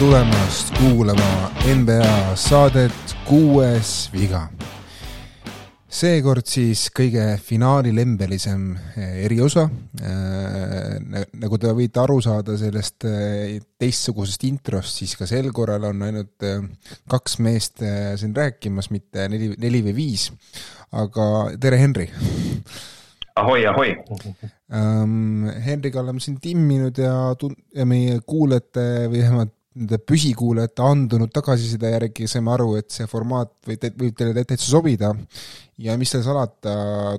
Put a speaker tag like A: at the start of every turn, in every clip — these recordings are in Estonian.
A: tulemast kuulama NBA saadet Kuues viga. seekord siis kõige finaalilembelisem eh, eriosa. Eh, nagu te võite aru saada sellest eh, teistsugusest introst, siis ka sel korral on ainult kaks meest siin rääkimas, mitte neli, neli või viis. aga tere, Henri
B: ahoi, ahoi
A: um,. Henriga oleme siin timminud ja tun-, ja meie kuulajate või vähemalt nende püsikuulajate andunud tagasiside järgi saime aru, et see formaat võib, võib teile täitsa sobida. ja mis seal salata,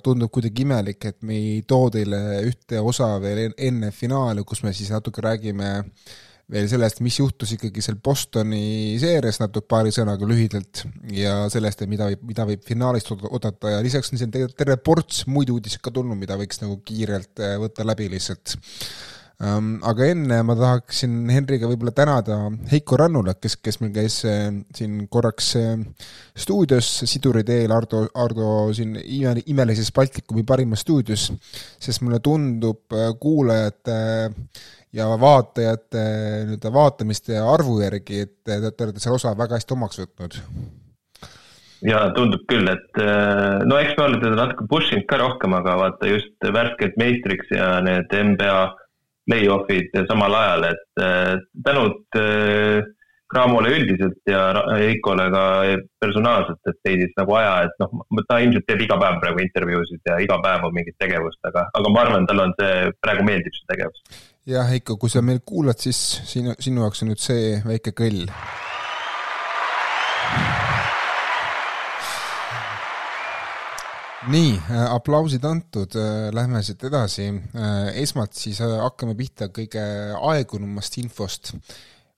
A: tundub kuidagi imelik, et me ei too teile ühte osa veel enne finaali, kus me siis natuke räägime veel sellest, mis juhtus ikkagi seal Bostoni seerias natuke paari sõnaga lühidalt ja sellest, mida võib, mida võib finaalist oodata ja lisaks on siin terve ports muid uudiseid ka tulnud, mida võiks nagu kiirelt äh, võtta läbi lihtsalt. Aga enne ma tahaksin Henriga võib-olla tänada Heiko Rannulat, kes, kes meil käis äh, siin korraks äh, stuudios Siduri teel Ardo, Ardo siin ime, imelises Baltikumi parimas stuudios, sest mulle tundub kuulajate äh, ja vaatajate nii-öelda vaatamiste arvu järgi, et te olete selle osa väga hästi omaks võtnud.
B: ja tundub küll, et no eks me oleme teda natuke push inud ka rohkem, aga vaata just värskelt meistriks ja need NBA play-off'id samal ajal, et äh, tänud äh, Cramole üldiselt ja Heikole ka personaalselt, et leidis nagu aja, et noh, ta ilmselt teeb iga päev praegu intervjuusid ja iga päev on mingit tegevust, aga, aga ma arvan, tal on see, praegu meeldib see tegevus
A: jah, Heiko, kui sa meil kuulad, siis sinu, sinu jaoks on nüüd see väike kõll. Nii äh,, aplausid antud äh,, lähme siit edasi. Äh,. esmalt siis hakkame pihta kõige aegunumast infost.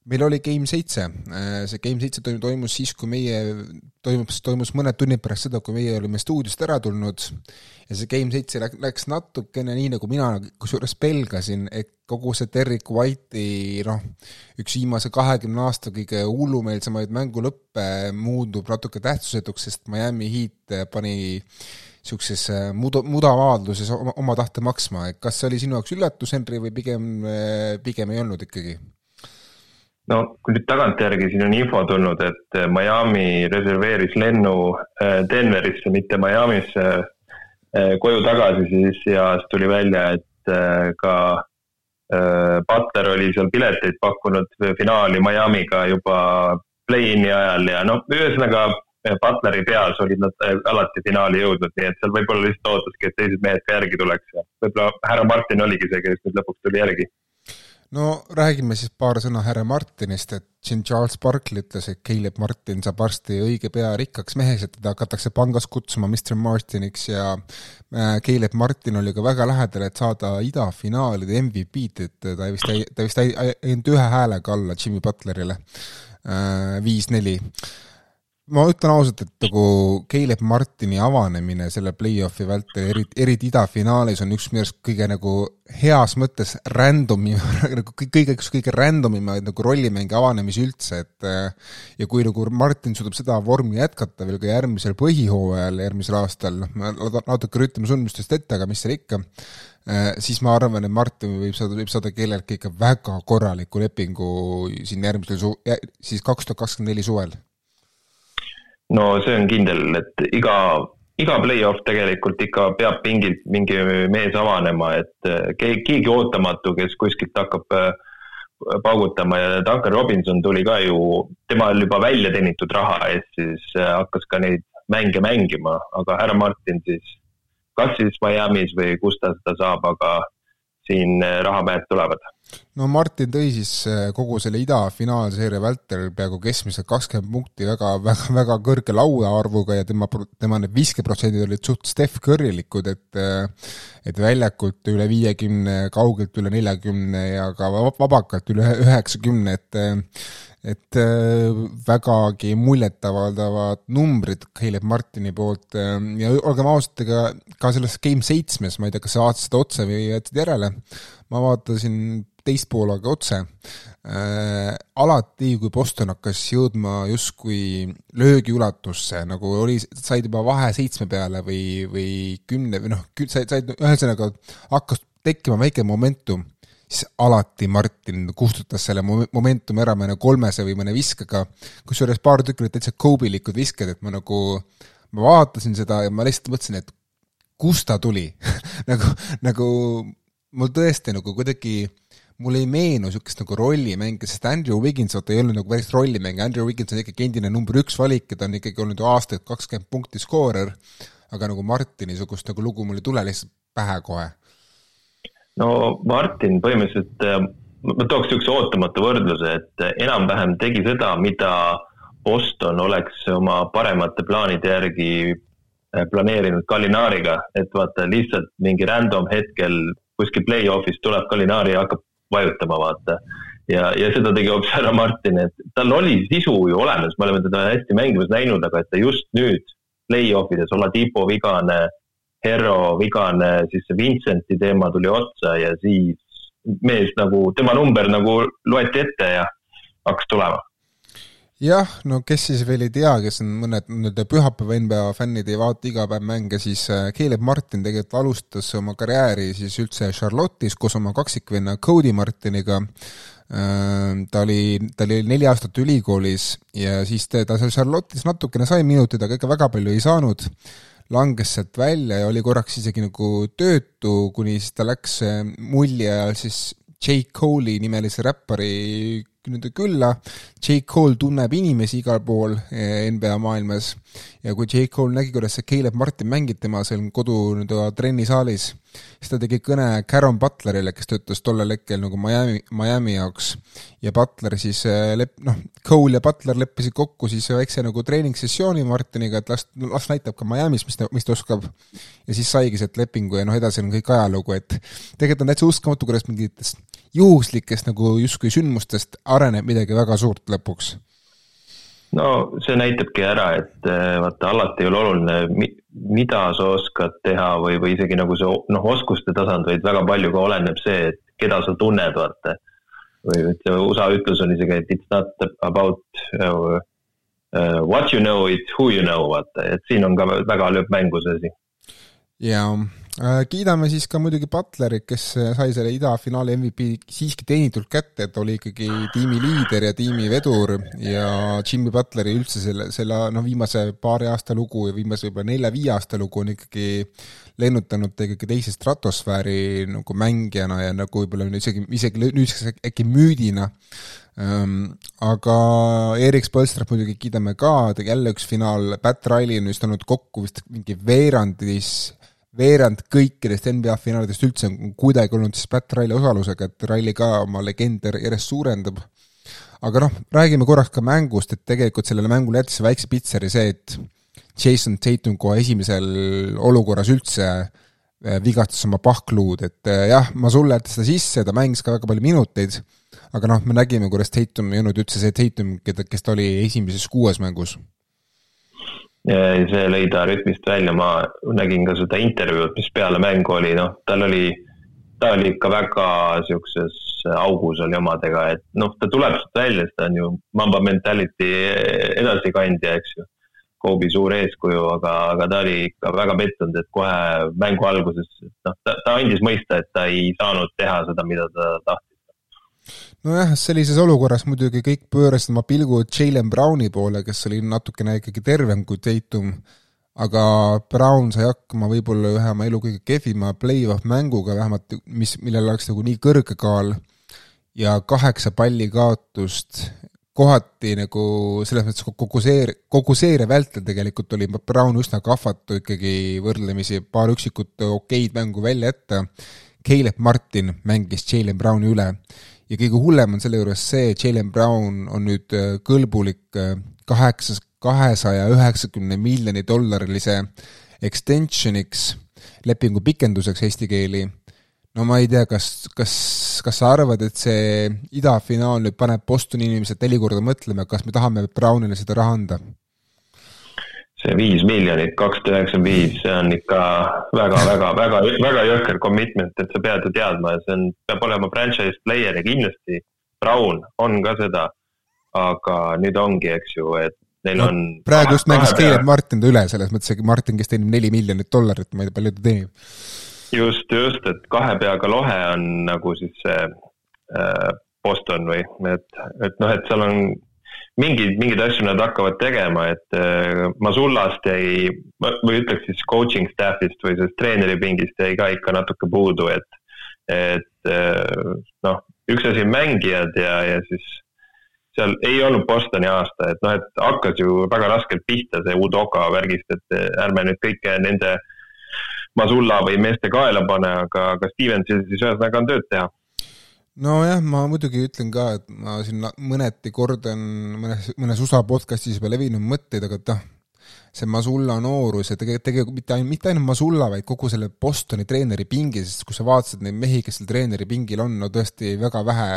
A: Meil oli Game seitse, see Game seitse toimus siis, kui meie, toimus, toimus mõned tunnid pärast seda, kui meie olime stuudiost ära tulnud. Ja see Game seitse läks natukene nii, nagu mina kusjuures pelgasin, et kogu see Derek White'i noh, üks viimase kahekümne aasta kõige hullumeelsemaid mängulõppe muutub natuke tähtsusetuks, sest Miami Heat pani niisuguses muda, mudavaaduses oma, oma tahte maksma, et kas see oli sinu jaoks üllatus, Henri, või pigem, pigem ei olnud ikkagi?
B: no kui nüüd tagantjärgi siin on info tulnud, et äh, Miami reserveeris lennu äh, Denverisse, mitte Miami'sse äh, koju tagasi siis ja siis tuli välja, et ka Butler oli seal pileteid pakkunud finaali Miami'ga juba play-in'i ajal ja noh, ühesõnaga Butleri peas olid nad alati finaali jõudnud, nii et seal võib-olla lihtsalt ootaski, et teised mehed ka järgi tuleks ja võib-olla härra Martin oligi see, kes nüüd lõpuks tuli järgi.
A: No räägime siis paar sõna härra Martinist, et siin Charles Barkley ütles, et Caleb Martin saab varsti õige pea rikkaks meheks, et teda hakatakse pangas kutsuma Mr Martiniks ja äh, Caleb Martin oli ka väga lähedal, et saada idafinaalide MVP-d, et ta vist ta vist jäi ainult ühe häälega alla Jimmy Butlerile, äh, viis-neli ma ütlen ausalt, et nagu Caleb Martini avanemine selle play-off'i vältel, eriti, eriti idafinaalis on üks minu arust kõige nagu heas mõttes random, nagu kõige, üks kõige random imaid nagu rollimänge avanemisi üldse, et ja kui nagu Martin suudab seda vormi jätkata veel ka järgmisel põhihooajal, järgmisel aastal, noh, ma natuke rütme sündmustest ette, aga mis seal ikka, siis ma arvan, et Martin võib saada, võib saada kelleltki ikka väga korraliku lepingu siin järgmisel su-, siis kaks tuhat kakskümmend neli suvel
B: no see on kindel, et iga, iga play-off tegelikult ikka peab pingilt mingi mees avanema, et eh, keegi, keegi ootamatu, kes kuskilt hakkab eh, paugutama ja Duncan Robinson tuli ka ju, temal juba välja teenitud raha eest, siis eh, hakkas ka neid mänge mängima, aga härra Martin siis kas siis Miami's või kus ta seda saab, aga siin rahamehed tulevad
A: no Martin tõi siis äh, kogu selle idafinaalseeria vältel peaaegu keskmiselt kakskümmend punkti väga, väga, väga kõrge lauaarvuga ja tema, tema need viskeprotsendid olid suht Steph Currylikud, et äh, et väljakult üle viiekümne, kaugelt üle neljakümne ja ka vabakalt üle üheksakümne, et äh, et vägagi muljetavaldavad numbrid Caleb Martini poolt ja olgem ausad, ega ka selles Game seitsmes, ma ei tea, kas sa vaatasid otse või jätsid järele, ma vaatasin teist poolega otse äh,. alati, kui Boston hakkas jõudma justkui löögiulatusse, nagu oli, said juba vahe seitsme peale või, või kümne või noh, said, said ühesõnaga hakkas tekkima väike momentum, siis alati Martin kustutas selle momentumi ära mõne kolmese või mõne viskega, kusjuures paar tükki olid täitsa kobilikud visked, et ma nagu, ma vaatasin seda ja ma lihtsalt mõtlesin, et kust ta tuli nagu, nagu mul tõesti nagu kuidagi mulle ei meenu niisugust nagu rollimänge, sest Andrew Wiggins, vaata, ei olnud nagu päris rollimäng, Andrew Wiggins on ikkagi endine number üks valik ja ta on ikkagi olnud ju aastaid kakskümmend punkti skoorer, aga nagu Martini niisugust nagu lugu mul ei tule lihtsalt pähe kohe.
B: No Martin põhimõtteliselt, äh, ma tooks niisuguse ootamatu võrdluse, et äh, enam-vähem tegi seda, mida Boston oleks oma paremate plaanide järgi äh, planeerinud Gallinariga, et vaata lihtsalt mingi random hetkel kuskil play-off'is tuleb Gallinari ja hakkab vajutama, vaata. ja, ja seda tegi hoopis härra Martin, et tal oli sisu ju olemas, me oleme teda hästi mängimas näinud, aga et ta just nüüd play-off ides, Oladipo vigane Herro vigane, siis see Vincenti teema tuli otsa ja siis mees nagu, tema number nagu loeti ette ja hakkas tulema
A: jah, no kes siis veel ei tea, kes on mõned nii-öelda pühapäeva NBA fännid ei vaata iga päev mänge, siis äh, Caleb Martin tegelikult alustas oma karjääri siis üldse Charlotte'is koos oma kaksikvenna Cody Martiniga. Äh, ta oli, ta oli neli aastat ülikoolis ja siis ta seal Charlotte'is natukene sai minuteid, aga ikka väga palju ei saanud langes sealt välja ja oli korraks isegi nagu töötu, kuni siis ta läks äh, mulli ajal siis J. Cole'i nimelise räppari nii-öelda külla. J. Cole tunneb inimesi igal pool eh, NBA maailmas ja kui J. Cole nägi, kuidas see Caleb Martin mängib tema seal kodu nii-öelda trennisaalis, siis ta tegi kõne Caron Butlerile, kes töötas tollel hetkel nagu Miami, Miami jaoks. ja Butler siis eh, lep-, noh, Cole ja Butler leppisid kokku siis väikse nagu treeningssessiooni Martiniga, et las, las näitab ka Miami's, mis ta, mis ta oskab. ja siis saigi sealt lepingu ja noh, edasi on kõik ajalugu, et tegelikult on täitsa uskumatu, kuidas mingitest juhuslikest nagu justkui sündmustest areneb midagi väga suurt lõpuks?
B: No see näitabki ära, et eh, vaata, alati ei ole oluline, mida sa oskad teha või, või isegi nagu see noh, oskuste tasand, vaid väga palju ka oleneb see, et keda sa tunned, vaata. või ütleme, USA ütlus on isegi, et it's not about uh, what you know, it's who you know, vaata, et siin on ka väga lööb mängu see asi.
A: jaa Äh, kiidame siis ka muidugi Butlerit, kes äh, sai selle idafinaali MVP siiski teenitult kätte, et oli ikkagi tiimi liider ja tiimi vedur ja Jimmy Butleri üldse selle, selle noh, viimase paari aasta lugu ja viimase võib-olla nelja-viie aasta lugu on ikkagi lennutanud ta ikkagi teise stratosfääri nagu mängijana ja nagu võib-olla isegi, isegi nüüdseks äkki müüdina. Ähm, aga Erik Spolstrat muidugi kiidame ka, jälle üks finaal, Pat Riley on vist olnud kokku vist mingi veerandis veerand kõikidest NBA finaalidest üldse on kuidagi olnud siis Pat Riley osalusega, et Riley ka oma legende järjest suurendab. aga noh, räägime korraks ka mängust, et tegelikult sellele mängule jättis väikse pitseri see, et Jason Tatum kohe esimesel olukorras üldse äh, vigastas oma pahkluud, et äh, jah, ma sulle jätan seda sisse, ta mängis ka väga palju minuteid, aga noh, me nägime, kuidas Tatum ei olnud üldse see Tatum, keda, kes ta oli esimeses kuues mängus
B: see lõi ta rütmist välja, ma nägin ka seda intervjuud, mis peale mängu oli, noh, tal oli, ta oli ikka väga siukses augus oli omadega, et noh, ta tuleb sealt välja, ta on ju Mamba mentality edasikandja, eks ju. Kobe suur eeskuju, aga, aga ta oli ikka väga pettunud, et kohe mängu alguses, noh, ta, ta andis mõista, et ta ei saanud teha seda, mida ta tahtis
A: nojah, sellises olukorras muidugi kõik pöörasid oma pilgu Jalen Browni poole, kes oli natukene ikkagi tervem kui Tatum, aga Brown sai hakkama võib-olla ühe oma elu kõige kehvima play-off mänguga, vähemalt mis, millel oleks nagu nii kõrge kaal ja kaheksa palli kaotust, kohati nagu selles mõttes kogu seeria, kogu seeria vältel tegelikult oli Brown üsna kahvatu ikkagi võrdlemisi, paar üksikut okeid mängu välja jätta. Caleb Martin mängis Jalen Browni üle ja kõige hullem on selle juures see, Jalen Brown on nüüd äh, kõlbulik äh, kaheksas, kahesaja üheksakümne miljoni dollarilise extensioniks, lepingu pikenduseks eesti keeli. no ma ei tea, kas, kas, kas sa arvad, et see idafinaal nüüd paneb Bostoni inimesed neli korda mõtlema, kas me tahame Brownile seda raha anda?
B: See viis miljonit, kakssada üheksakümmend viis, see on ikka väga, väga, jõhker commitment, et sa pead ju teadma, see on, peab olema franchise player ja kindlasti Brown on ka seda. aga nüüd ongi, eks ju, et neil no, on.
A: praegu just mängis Caleb Martin ta üle, selles mõttes, et Martin, kes teenib neli miljonit dollarit, ma ei tea, palju ta teenib
B: just, just, et kahe peaga lohe on nagu siis see äh, Boston või, et, et noh, et seal on mingeid, mingeid asju nad hakkavad tegema, et äh, Masullast jäi, või ütleks siis coaching staff'ist või sellest treeneripingist jäi ka ikka natuke puudu, et, et äh, noh, üks asi on mängijad ja, ja siis seal ei olnud Bostoni aasta, et noh, et hakkas ju väga raskelt pihta see Udoka värgist, et ärme nüüd kõike nende Masulla või meeste kaela pane, aga, aga Stevensil siis ühesõnaga on tööd teha
A: nojah, ma muidugi ütlen ka, et ma siin mõneti kordan mõnes, mõnes USA podcast'is juba levinud mõtteid, aga noh, see Masulla noorus ja tegelikult, tegelikult mitte ainult, mitte ainult Masulla, vaid kogu selle Bostoni treeneri pingi, sest kui sa vaatasid neid mehi, kes seal treeneri pingil on, no tõesti väga vähe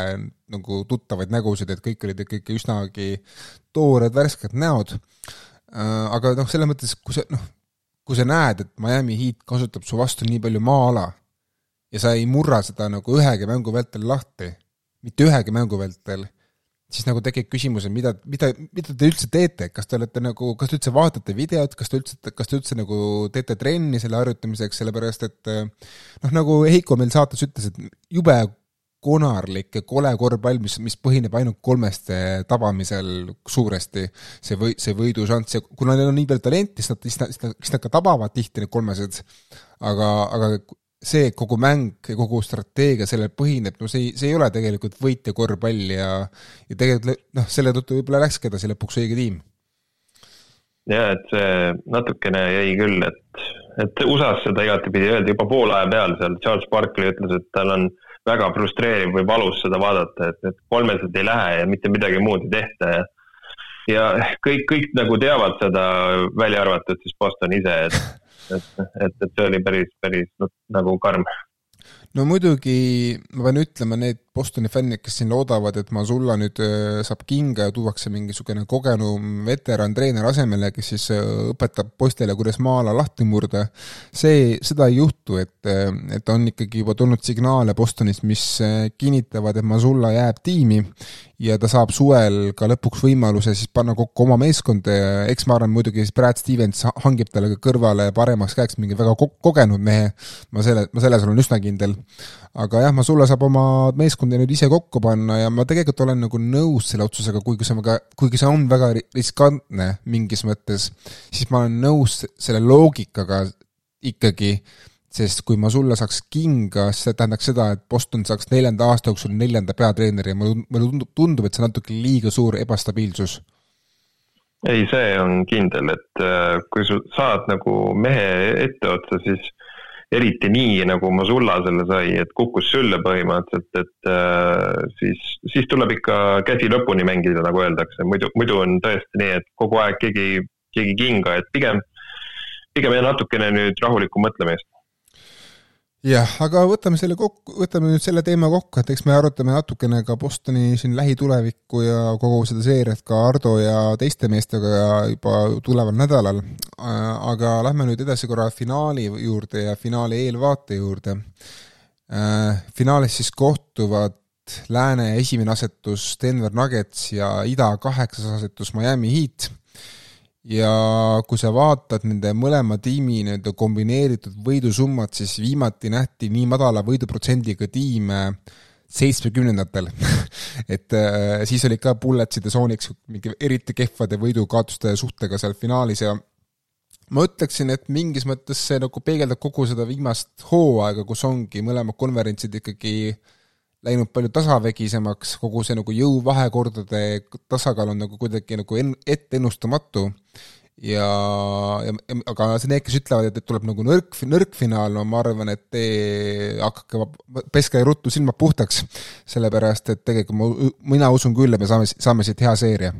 A: nagu tuttavaid nägusid, et kõik olid ikkagi üsnagi toored, värsked näod. Äh, aga noh, selles mõttes, kui sa noh, kui sa näed, et Miami Heat kasutab su vastu nii palju maa-ala ja sa ei murra seda nagu ühegi mängu vältel lahti, mitte ühegi mängu vältel, siis nagu tekib küsimus, et mida, mida, mida te üldse teete, kas te olete nagu, kas te üldse vaatate videot, kas te üldse, kas te üldse nagu teete trenni selle harjutamiseks, sellepärast et noh, nagu Heiko meil saates ütles, et jube konarlik ja kole korvpall, mis, mis põhineb ainult kolmeste tabamisel suuresti, see või, see võidušanss ja kuna neil on nii palju talenti, siis nad, siis nad, siis nad ka tabavad tihti need kolmesed, aga, aga see kogu mäng ja kogu strateegia sellel põhineb, no see ei, see ei ole tegelikult võitja korvpall ja ja tegelikult noh, selle tõttu võib-olla läkski edasi lõpuks õige tiim.
B: ja et see natukene jäi küll, et, et USA-s seda igatepidi öeldi juba poolaja peal seal, Charles Barkley ütles, et tal on väga frustreeriv või valus seda vaadata, et need kolmesed ei lähe ja mitte midagi muud ei tehta ja ja kõik, kõik nagu teavad seda, välja arvatud siis Boston ise, et et, et, et see oli päris, päris nagu karm.
A: no muidugi ma pean ütlema, need Bostoni fännid, kes siin loodavad, et Masulla nüüd äh, saab kinga ja tuuakse mingisugune kogenum veteran treener asemele, kes siis äh, õpetab poistele, kuidas maa-ala lahti murda, see, seda ei juhtu, et, äh, et on ikkagi juba tulnud signaale Bostonist, mis kinnitavad, et Masulla jääb tiimi ja ta saab suvel ka lõpuks võimaluse siis panna kokku oma meeskonda ja eks ma arvan muidugi siis Brad Stevens hangib talle ka kõrvale paremaks käeks mingi väga ko kogenud mehe, ma selle, ma selles olen üsna kindel. aga jah, Masulla saab oma meeskonda nüüd ise kokku panna ja ma tegelikult olen nagu nõus selle otsusega, kuigi see on väga, kuigi see on väga riskantne mingis mõttes, siis ma olen nõus selle loogikaga ikkagi sest kui ma sulle saaks kinga, see tähendaks seda, et Boston saaks neljanda aasta jooksul neljanda peatreeneri ja mulle, mulle tundub, et see on natuke liiga suur ebastabiilsus.
B: ei, see on kindel, et äh, kui sa saad nagu mehe etteotsa, siis eriti nii, nagu Masulla selle sai, et kukkus sülle põhimõtteliselt, et äh, siis, siis tuleb ikka käsi lõpuni mängida, nagu öeldakse, muidu, muidu on tõesti nii, et kogu aeg keegi, keegi kinga, et pigem, pigem natukene nüüd rahulikku mõtlemist
A: jah, aga võtame selle kokku, võtame nüüd selle teema kokku, et eks me arutame natukene ka Bostoni siin lähitulevikku ja kogu seda seeriat ka Ardo ja teiste meestega juba tuleval nädalal. aga lähme nüüd edasi korra finaali juurde ja finaali eelvaate juurde. finaalis siis kohtuvad lääne esimene asetus Denver Nuggets ja ida kaheksas asetus Miami Heat ja kui sa vaatad nende mõlema tiimi nii-öelda kombineeritud võidusummat, siis viimati nähti nii madala võiduprotsendiga tiime seitsmekümnendatel. Et äh, siis olid ka Bulletside Sonics mingi eriti kehvade võidukaotuste suhtega seal finaalis ja ma ütleksin, et mingis mõttes see nagu peegeldab kogu seda viimast hooaega, kus ongi mõlemad konverentsid ikkagi läinud palju tasavägisemaks, kogu see nagu jõuvahekordade tasakaal on nagu kuidagi nagu en-, etteennustamatu ja, ja, aga see need, kes ütlevad, et, et tuleb nagu nõrk, nõrk finaal, no ma arvan, et te hakake, peske ruttu silmad puhtaks, sellepärast et tegelikult ma, mina usun küll, et me saame, saame siit hea seeria.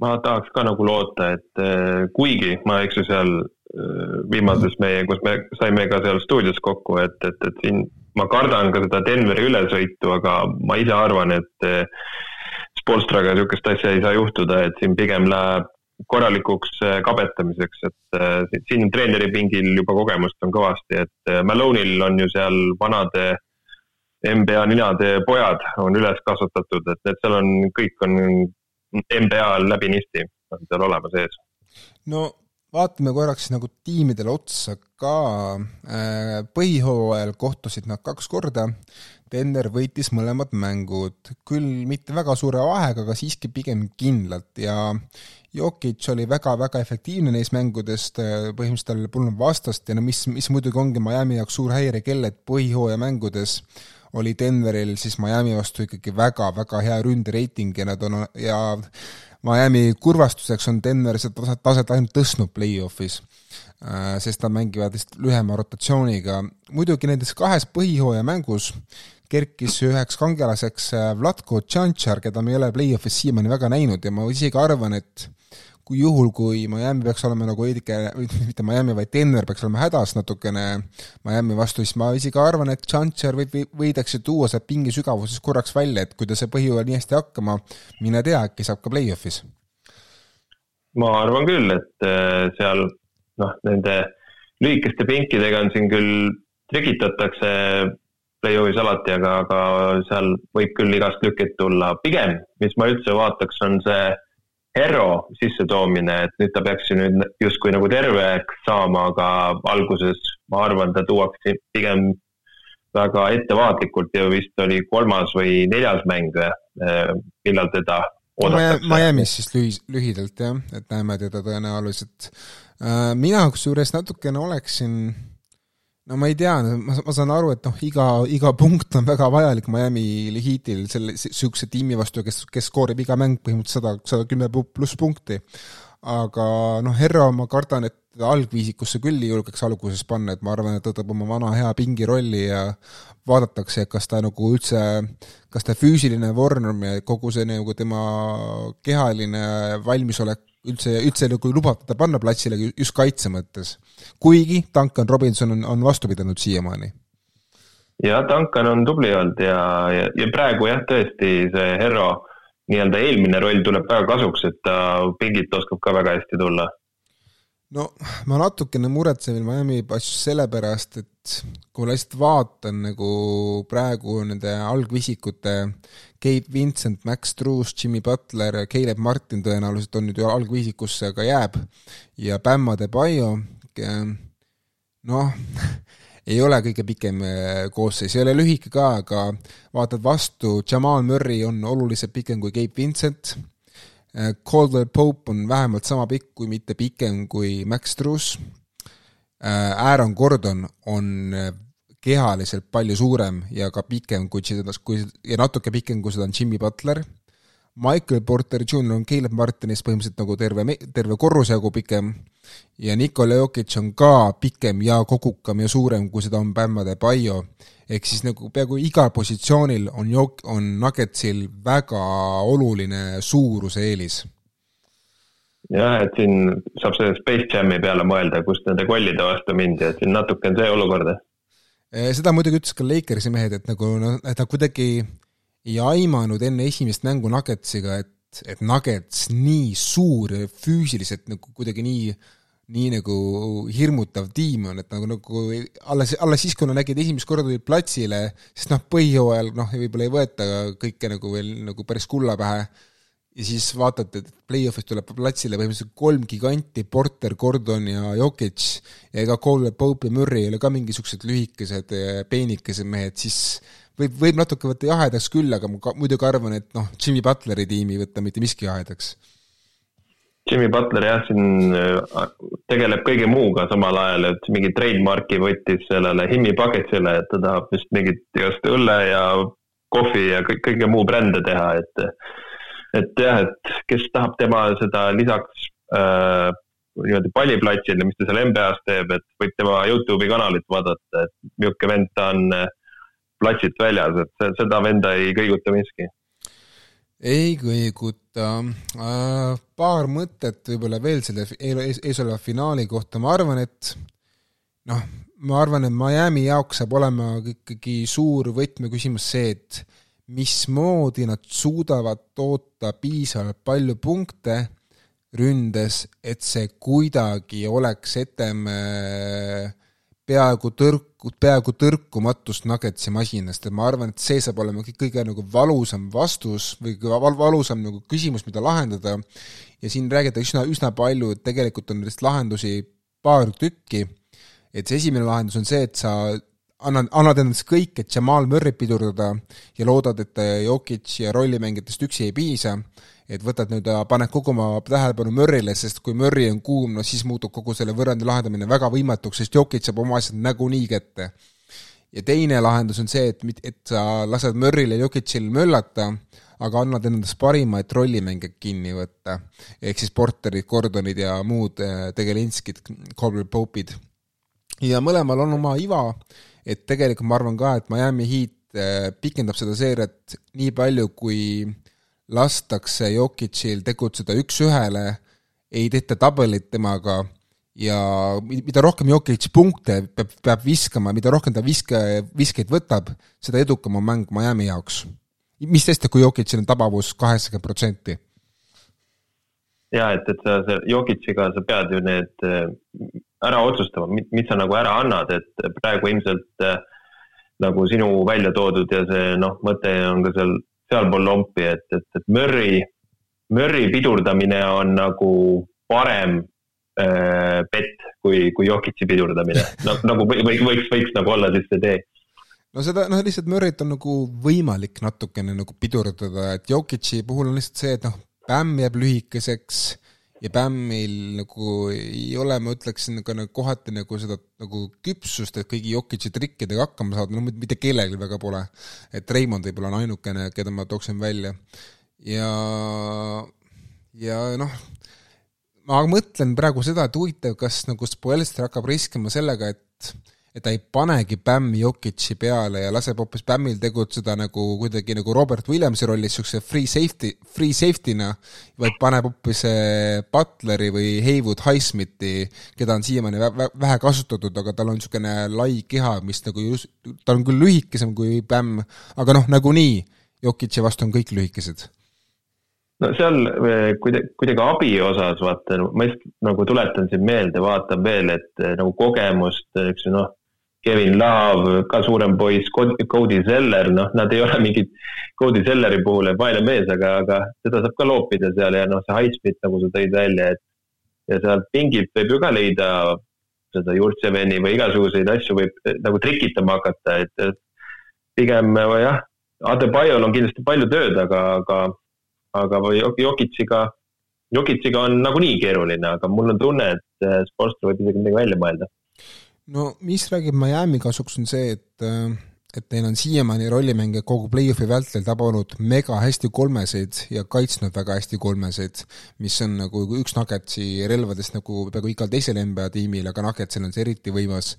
B: ma tahaks ka nagu loota, et eh, kuigi ma, eks ju, seal eh, viimases meie, kus me saime ka seal stuudios kokku, et, et, et siin ma kardan ka seda Denveri ülesõitu, aga ma ise arvan, et eh, Spolstraga niisugust asja ei saa juhtuda, et siin pigem läheb korralikuks äh, kabetamiseks, et äh, siin treeneripingil juba kogemust on kõvasti, et Malone'il on ju seal vanade NBA ninade pojad on üles kasvatatud, et need seal on, kõik on NBA läbinisti on seal olemas ees.
A: no vaatame korraks nagu tiimidele otsa ka, äh, põhihooajal kohtusid nad kaks korda, Denver võitis mõlemad mängud, küll mitte väga suure vahega, aga siiski pigem kindlalt. Ja Jokic oli väga-väga efektiivne neis mängudest, põhimõtteliselt tal polnud vastast. Ja no mis, mis muidugi ongi Miami jaoks suur häirekell, et põhihooaja mängudes oli Denveril siis Miami vastu ikkagi väga-väga hea ründereiting ja nad on ja Miami kurvastuseks on Denver seda taset, taset ainult tõstnud play-off'is, äh, sest nad mängivad vist lühema rotatsiooniga. muidugi nendes kahes põhihooaja mängus kerkis üheks kangelaseks äh, Vlatko Tšantšar, keda me ei ole play-off'is siiamaani väga näinud ja ma isegi arvan, et kui juhul, kui Miami peaks olema nagu veidike, mitte Miami, vaid Denver peaks olema hädas natukene Miami vastu, siis ma isegi arvan, et Chancer võib, võidakse tuua sealt pingi sügavuses korraks välja, et kui ta see põhjõuel nii hästi hakkama, mine tea, äkki saab ka play-off'is.
B: ma arvan küll, et äh, seal noh, nende lühikeste pinkidega on siin küll trikitatakse play-off'is alati, aga, aga seal võib küll igast lükkeid tulla. pigem, mis ma üldse vaataks, on see Hero sissetoomine, et nüüd ta peaks ju nüüd justkui nagu terveks saama, aga alguses ma arvan, ta tuuakse pigem väga ettevaatlikult ja vist oli kolmas või neljas mäng, eh, millal teda oodatakse.
A: Miami's siis lühi-, lühidalt jah, et näeme teda tõenäoliselt. Äh, mina kusjuures natukene oleksin no ma ei tea, ma, ma saan aru, et noh, iga, iga punkt on väga vajalik Miami Heatil selle, niisuguse tiimi vastu, kes, kes skoorib iga mäng põhimõtteliselt sada, sada kümme pluss punkti. aga noh, Herro ma kardan, et teda algviisikusse küll ei julgeks alguses panna, et ma arvan, et ta võtab oma vana hea pingirolli ja vaadatakse, kas ta nagu üldse, kas ta füüsiline vorm ja kogu see nagu tema kehaline valmisolek üldse, üldse nagu lubab teda panna platsile just kaitse mõttes. kuigi Duncan Robinson on, on vastu pidanud siiamaani.
B: jah, Duncan on tubli olnud ja, ja, ja praegu jah, tõesti see Herro nii-öelda eelmine roll tuleb väga kasuks, et ta pingilt oskab ka väga hästi tulla
A: no ma natukene muretsen veel Miami asju sellepärast, et kui ma lihtsalt vaatan nagu praegu nende algvisikute Gabe Vincent, Max Truus, Jimmy Butler, Caleb Martin tõenäoliselt on nüüd ju algviisikusse ka jääb. Ja Bamma de Bayo, noh, ei ole kõige pikem eh, koosseis, ei ole lühike ka, aga vaatad vastu, Jamal Murray on oluliselt pikem kui Gabe Vincent. Äh, Caldwell Pope on vähemalt sama pikk, kui mitte pikem kui Max Truss. Äh, Aaron Gordon on kehaliselt palju suurem ja ka pikem kui seda, kui ja natuke pikem, kui seda on Jimmy Butler. Michael Porter Jr on Caleb Martinist põhimõtteliselt nagu terve, terve korrusjagu pikem ja Nikola Jokic on ka pikem ja kogukam ja suurem, kui seda on Bam Adebayo ehk siis nagu peaaegu igal positsioonil on jok-, on Nuggetsil väga oluline suuruse eelis.
B: jah, et siin saab selle Space Jami peale mõelda, kust nende kollide vastu mindi, et siin natuke on see olukord.
A: Eh, seda muidugi ütles ka Lakersi mehed, et nagu noh, et nad kuidagi ei aimanud enne esimest mängu Nuggetsiga, et, et Nuggets nii suur ja füüsiliselt nagu kuidagi nii nii nagu hirmutav tiim on, et nagu, nagu alles, alles siis, kui nad nägid esimest korda tulid platsile, sest noh, põhijooajal noh, võib-olla ei võeta kõike nagu veel nagu päris kulla pähe, ja siis vaatad, et play-off'is tuleb platsile põhimõtteliselt kolm giganti, Porter, Gordon ja Jokic, ja ega Cole, Pope ja Murry ei ole ka mingisugused lühikesed, peenikesed mehed, siis võib, võib natuke võtta jahedaks küll, aga ma ka, muidugi arvan, et noh, Jimmy Butleri tiimi ei võta mitte miski jahedaks.
B: Jimmy Butler jah, siin äh, tegeleb kõige muuga samal ajal, et mingi trademark'i võttis sellele Himmi Bucketsile, et ta tahab vist mingit igast õlle ja kohvi ja kõik, kõige muu brände teha, et et jah, et kes tahab tema seda lisaks äh, niimoodi palliplatsile, mis ta seal NBA-s teeb, et võib tema Youtube'i kanalit vaadata, et niisugune vend ta on äh, platsilt väljas, et seda venda ei kõiguta miski
A: ei kõiguta. Äh, paar mõtet võib-olla veel selle ees, eesoleva finaali kohta, ma arvan, et noh, ma arvan, et Miami jaoks saab olema ikkagi suur võtmeküsimus see, et mismoodi nad suudavad toota piisavalt palju punkte ründes, et see kuidagi oleks etem äh, peaaegu tõrku, peaaegu tõrkumatust Nuggetsi masinast, et ma arvan, et see saab olema kõige nagu valusam vastus või val-, valusam nagu küsimus, mida lahendada, ja siin räägitakse üsna, üsna palju, et tegelikult on nendest lahendusi paar tükki, et see esimene lahendus on see, et sa annad, annad endast kõik, et Jamal Murry't pidurdada ja loodad, et Jokic ja rollimängijatest üksi ei piisa, et võtad nüüd, paned kogu oma tähelepanu Murry'le, sest kui Murry on kuum, no siis muutub kogu selle võrrandi lahendamine väga võimatuks, sest Jokic saab oma asjad nagunii kätte. ja teine lahendus on see, et, et sa lased Murry'l ja Jokicil möllata, aga annad endast parima, et rollimänge kinni võtta. ehk siis Porterid, Gordonid ja muud äh, Tegelinskid, Colbert Pope'id. ja mõlemal on oma iva, et tegelikult ma arvan ka, et Miami Heat äh, pikendab seda seeriat nii palju, kui lastakse Jokicil tegutseda üks-ühele, ei tehta tabelit temaga ja mida rohkem Jokic punkte peab, peab viskama, mida rohkem ta viske, viskeid võtab, seda edukam on mäng Miami jaoks mis sest, et kui Jokicil on tabavus kaheksakümmend protsenti?
B: ja et, et sa, sa Jokiciga sa pead ju need äh, ära otsustama, mis sa nagu ära annad, et praegu ilmselt äh, nagu sinu välja toodud ja see noh, mõte on ka seal sealpool lompi, et, et, et Murry, Murry pidurdamine on nagu parem äh, pett kui, kui Jokici pidurdamine no,. nagu või, võiks, võiks nagu olla siis see tee
A: no seda, noh, lihtsalt Murry't on nagu võimalik natukene nagu pidurdada, et Jokic'i puhul on lihtsalt see, et noh, Bämm jääb lühikeseks ja Bämmil nagu ei ole, ma ütleksin, nagu, nagu kohati nagu seda nagu küpsust, et kõigi Jokic'i trikkidega hakkama saada, no mitte kellelgi väga pole. et Raimond võib-olla on ainukene, keda ma tooksin välja. ja, ja noh, ma mõtlen praegu seda, et huvitav, kas nagu Spoelstra hakkab riskima sellega, et et ta ei panegi Bämmi Jokic'i peale ja laseb hoopis Bämmil tegutseda nagu kuidagi nagu Robert Williamsi rollis niisuguse free safety, free safety'na, vaid paneb hoopis eh, Butleri või Haywood Highsmithi, keda on siiamaani vähe kasutatud, aga tal on niisugune lai keha, mis nagu just, ta on küll lühikesem kui Bämm, aga noh, nagunii Jokic'i vastu on kõik lühikesed.
B: No seal eh, kuidagi, kuidagi abi osas vaata, ma just nagu tuletan siin meelde, vaatan veel, et eh, nagu kogemust, eks ju noh, Kevin Love, ka suurem poiss, Cody Zeller, noh, nad ei ole mingid, Cody Zelleri puhul vaene mees, aga, aga seda saab ka loopida seal ja noh, see Highsmith, nagu sa tõid välja, et ja sealt pingilt võib ju ka leida seda Jurtseveni või igasuguseid asju võib nagu trikitama hakata, et pigem jah, Adebayol on kindlasti palju tööd, aga, aga, aga Jokitsiga, Jokitsiga on nagunii keeruline, aga mul on tunne, et Sportstra võib isegi midagi välja mõelda
A: no mis räägib Miami kasuks, on see, et äh, et neil on siiamaani rollimänge kogu play-off'i vältel tabanud mega hästi kolmeseid ja kaitsnud väga hästi kolmeseid, mis on nagu üks Nuggetsi relvadest nagu peaaegu igal teisel NBA tiimil, aga Nuggetsil on see eriti võimas.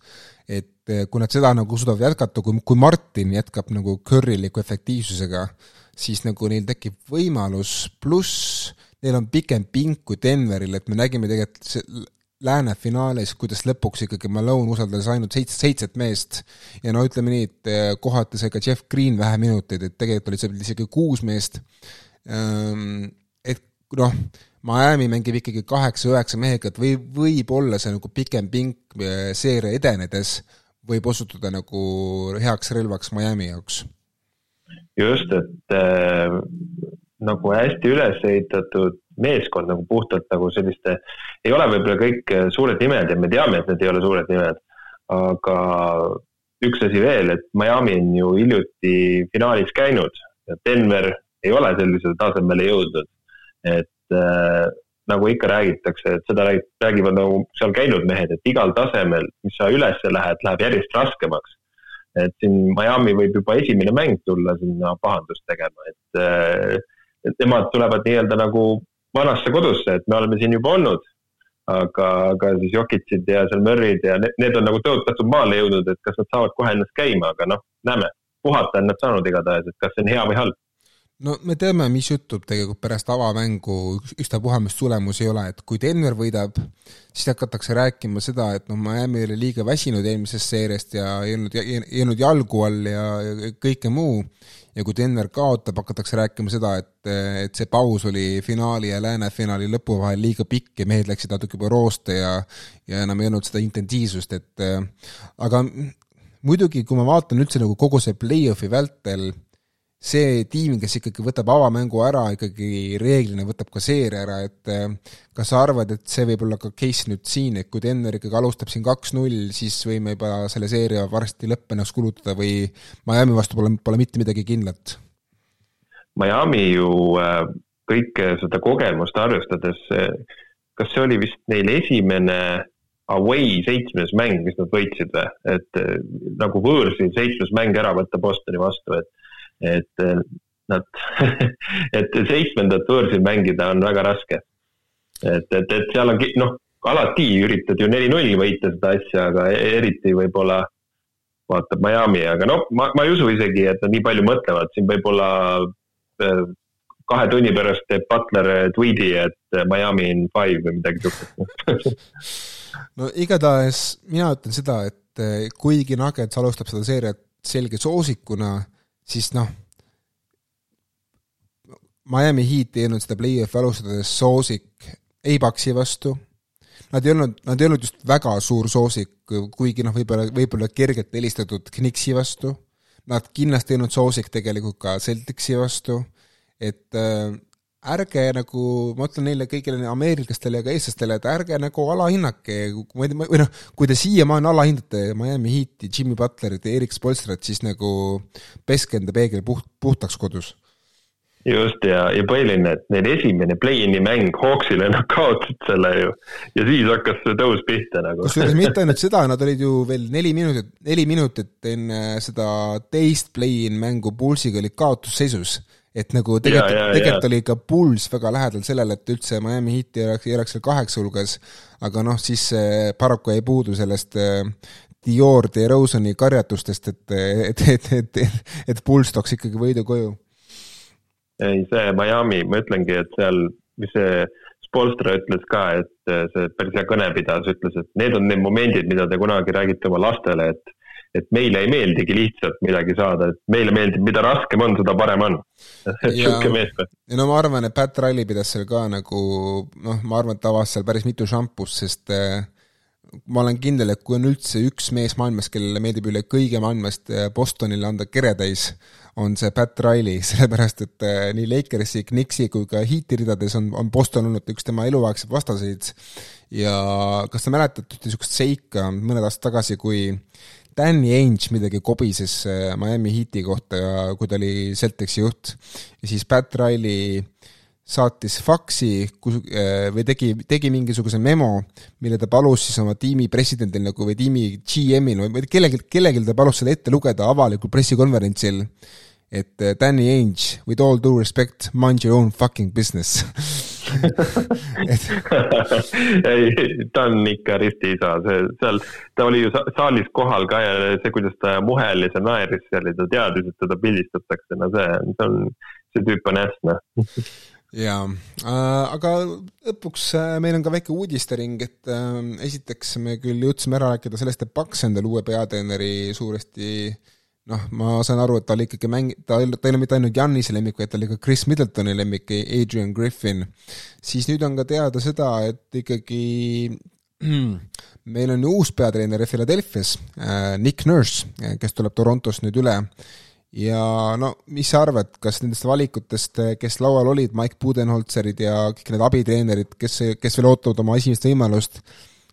A: et äh, kui nad seda nagu suudavad jätkata, kui, kui Martin jätkab nagu Curryliku efektiivsusega, siis nagu neil tekib võimalus, pluss neil on pikem pink kui Denveril, et me nägime tegelikult lääne finaalis, kuidas lõpuks ikkagi Malone usaldas ainult seitse, seitset meest ja no ütleme nii, et eh, kohati sai ka Jeff Green vähe minuteid, et tegelikult oli seal isegi kuus meest. Ehm, et noh, Miami mängib ikkagi kaheksa-üheksa mehega, et või, võib-olla see nagu pikem pink eh, seeria edenedes võib osutuda nagu heaks relvaks Miami jaoks.
B: just, et äh, nagu hästi üles ehitatud meeskond nagu puhtalt nagu selliste, ei ole võib-olla kõik äh, suured nimed ja me teame, et need ei ole suured nimed, aga üks asi veel, et Miami on ju hiljuti finaalis käinud ja Denver ei ole sellisele tasemele jõudnud. et äh, nagu ikka räägitakse, et seda räägivad nagu seal käinud mehed, et igal tasemel, mis sa üles lähed, läheb järjest raskemaks. et siin Miami võib juba esimene mäng tulla sinna pahandust tegema, et äh, et nemad tulevad nii-öelda nagu vanasse kodusse, et me oleme siin juba olnud. aga, aga siis Jokitsid ja seal Murrid ja need, need on nagu tõotatud maale jõudnud, et kas nad saavad kohe ennast käima, aga noh, näeme. puhata on nad saanud igatahes, et kas see on hea või halb
A: no me teame, mis juhtub tegelikult pärast avamängu, ükstapuha, mis tulemus ei ole, et kui Denver võidab, siis hakatakse rääkima seda, et noh, Miami oli liiga väsinud eelmisest seeriast ja ei olnud, ei olnud jalgu all ja, ja kõike muu, ja kui Denver kaotab, hakatakse rääkima seda, et, et see paus oli finaali ja läänefinaali lõpu vahel liiga pikk ja mehed läksid natuke juba rooste ja ja enam ei olnud seda intensiivsust, et aga muidugi, kui ma vaatan üldse nagu kogu see play-off'i vältel, see tiim, kes ikkagi võtab avamängu ära, ikkagi reeglina võtab ka seeria ära, et äh, kas sa arvad, et see võib olla ka case nüüd siin, et kui Denver ikkagi alustab siin kaks-null, siis võime juba selle seeria varsti lõppenuks kulutada või Miami vastu pole, pole mitte midagi kindlat?
B: Miami ju äh, kõike seda kogemust arvestades, kas see oli vist neil esimene away seitsmes mäng, mis nad võitsid või, et äh, nagu võõrsil seitsmes mäng ära võtta Bostoni vastu, et, et äh, nad et seitsmendat võõrsil mängida on väga raske. et, et, et seal on, noh, alati üritad ju neli-null võita seda asja, aga e-, eriti võib-olla vaatab Miami, aga noh, ma, ma ei usu isegi, et nad nii palju mõtlevad, siin võib-olla äh, kahe tunni pärast teeb Butler tweet'i, et Miami in five või midagi sihukest
A: no igatahes mina ütlen seda, et eh, kuigi Nuggets alustab seda seeriat selge soosikuna, siis noh, Miami Heat ei olnud seda play-off'i alustades soosik ei Paxi vastu, nad ei olnud, nad ei olnud just väga suur soosik, kuigi noh, võib-olla, võib-olla kergelt helistatud Knicksi vastu, nad kindlasti ei olnud soosik tegelikult ka Celticsi vastu, et äh, ärge nagu, ma ütlen neile kõigile ameeriklastele ja ka eestlastele, et ärge nagu alahinnake, või noh, kui te siiamaani alahindate Miami Heati, Jimmy Butlerit ja Erik Spolstrat, siis nagu peske enda peegel puht, puhtaks kodus.
B: Just ja, ja põhiline, et neil esimene play-in'i mäng Hawksile, nad kaotasid selle ju. Ja siis hakkas see tõus pihta nagu.
A: kusjuures mitte ainult seda, nad olid ju veel neli minutit, neli minutit enne seda teist play-in mängu Pulsiga olid kaotusseisus et nagu tegelikult, tegelikult oli ikka Bulls väga lähedal sellele, et üldse Miami Heat ei oleks, ei oleks seal kaheksa hulgas, aga noh, siis paraku jäi puudu sellest äh, Dior de Rosani karjatustest, et, et, et, et, et, Bulls tooks ikkagi võidu koju.
B: ei, see Miami, ma ütlengi, et seal, mis see Spolstra ütles ka, et see päris hea kõne pidas, ütles, et need on need momendid, mida te kunagi räägite oma lastele, et et meile ei meeldigi lihtsalt midagi saada, et meile meeldib, mida raskem on, seda parem on.
A: sihuke meeskond. ja no ma arvan, et Pat Riley pidas seal ka nagu noh, ma arvan, et ta avas seal päris mitu šampust, sest äh, ma olen kindel, et kui on üldse üks mees maailmas, kellele meeldib üle kõige maailmast äh, Bostonile anda keretäis, on see Pat Riley, sellepärast et äh, nii Lakersi, Knicksi kui ka Heati ridades on, on Boston olnud üks tema eluaegseid vastaseid. ja kas te mäletate ühte niisugust seika mõned aastad tagasi, kui Danny Ainge midagi kobises äh, Miami Heati kohta, kui ta oli Celticsi juht. ja siis Pat Riley saatis faksi äh, või tegi, tegi mingisuguse memo, mille ta palus siis oma tiimi presidendil nagu või tiimi GM-il või kellelgi, kellelgi ta palus selle ette lugeda avalikul pressikonverentsil et äh, Danny Ainge, with all due respect, mind your own fucking business.
B: Ei, ta on ikka ristiisa, see seal, ta oli ju saalis kohal ka ja see, kuidas ta muhelis ja naeris seal ja ta teadis, et teda pildistatakse, no see, see on, see tüüp on äss, noh.
A: Jaa. Äh,, aga lõpuks äh, meil on ka väike uudistering, et äh, esiteks me küll jõudsime ära rääkida sellest, et Paks endale uue peatreeneri suuresti äh, noh, ma saan aru, et ta oli ikkagi mäng-, ta, ta ei ole mitte ainult Janise lemmik, vaid ta oli ka Chris Middletoni lemmik, Adrian Griffin. siis nüüd on ka teada seda, et ikkagi meil on uus peatreener Philadelphia's äh,, Nick Nurse, kes tuleb Torontost nüüd üle ja no mis sa arvad, kas nendest valikutest, kes laual olid, Mike Budenholzerid ja kõik need abitreenerid, kes, kes veel ootavad oma esimest võimalust,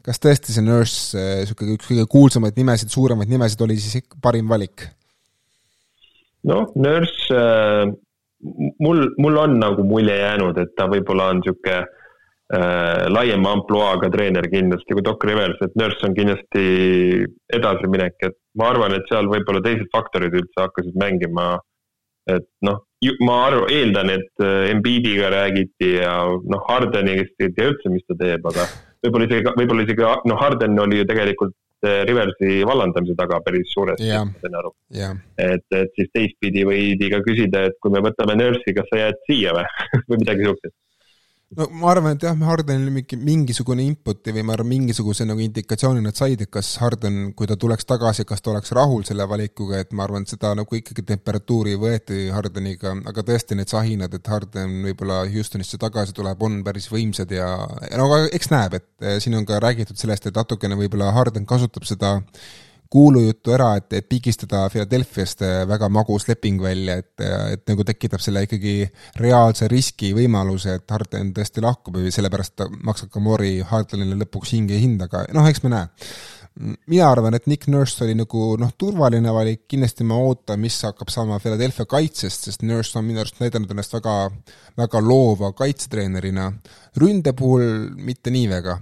A: kas tõesti see Nurse, niisugune üks kõige kuulsamaid nimesid, suuremaid nimesid, oli siis parim valik?
B: Noh, Nurse äh,, mul, mul on nagu mulje jäänud, et ta võib-olla on niisugune äh, laiema ampluaaga treener kindlasti kui Doc Rivers, et Nurse on kindlasti edasiminek, et ma arvan, et seal võib-olla teised faktorid üldse hakkasid mängima. et noh, ma arvan, eeldan, et äh, Embiidiga räägiti ja noh, Hardenist ei tea üldse, mis ta teeb, aga võib-olla isegi, võib-olla isegi noh, Harden oli ju tegelikult Riversi vallandamise taga päris suuresti
A: yeah., ma sain
B: aru. Yeah.. et, et siis teistpidi võidi ka küsida, et kui me võtame nurse'i, kas sa jääd siia või? Või midagi siukest
A: no ma arvan, et jah, Hardenil mingi, mingisugune input'i või ma arvan, mingisuguse nagu indikatsiooni nad said, et kas Harden, kui ta tuleks tagasi, kas ta oleks rahul selle valikuga, et ma arvan, et seda nagu ikkagi temperatuuri võeti Hardeniga, aga tõesti need sahinad, et Harden võib-olla Houstonisse tagasi tuleb, on päris võimsad ja no aga eks näeb, et eh, siin on ka räägitud sellest, et natukene võib-olla Harden kasutab seda kuulujuttu ära, et, et pigistada Philadelphia'st väga magus leping välja, et, et nagu tekitab selle ikkagi reaalse riski võimaluse, et Harden tõesti lahkub ja sellepärast maksab ka Mori Hardenile lõpuks hinge hinda, aga noh, eks me näe mina arvan, et Nick Nurse oli nagu noh, turvaline valik, kindlasti ma ootan, mis hakkab saama Philadelphia kaitsest, sest Nurse on minu arust näidanud ennast väga, väga loova kaitsetreenerina. ründe puhul mitte nii väga.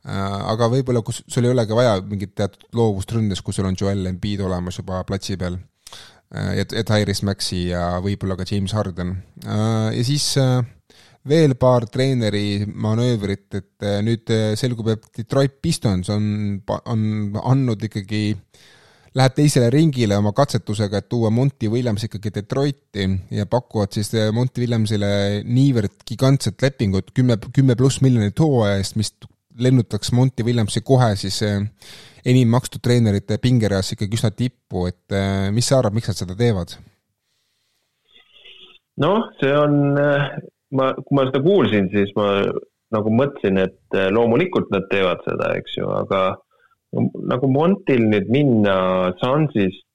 A: Äh, aga võib-olla, kus sul ei olegi vaja mingit teatud loovust ründes, kui sul on Joel Embiid olemas juba platsi peal äh, ja, ja Tyrese Maxi ja võib-olla ka James Harden. Äh, ja siis veel paar treeneri manöövrit, et nüüd selgub, et Detroit Pistons on, on andnud ikkagi, läheb teisele ringile oma katsetusega, et tuua Monty Williams ikkagi Detroiti ja pakuvad siis Monty Williamsile niivõrd gigantset lepingut, kümme, kümme pluss miljonit hooaja eest, mis lennutaks Monty Williamsi kohe siis enim makstud treenerite pingereas ikkagi üsna tippu, et mis sa arvad, miks nad seda teevad?
B: noh, see on ma, kui ma seda kuulsin, siis ma nagu mõtlesin, et loomulikult nad teevad seda, eks ju, aga nagu Montil nüüd minna Sansist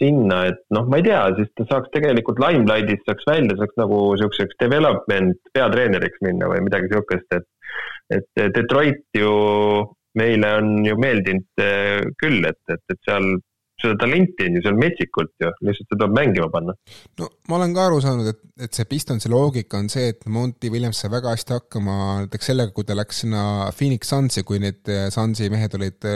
B: sinna, et noh, ma ei tea, siis ta saaks tegelikult Limelightist saaks välja, saaks nagu niisuguseks development peatreeneriks minna või midagi niisugust, et et Detroit ju meile on ju meeldinud eh, küll, et, et, et seal seda talenti on ju seal metsikult ju, lihtsalt seda tuleb mängima panna.
A: no ma olen ka aru saanud, et, et see Pistonsi loogika on see, et Monty Williams sai väga hästi hakkama näiteks sellega, kui ta läks sinna Phoenix Sunsi, kui need äh, Sunsi mehed olid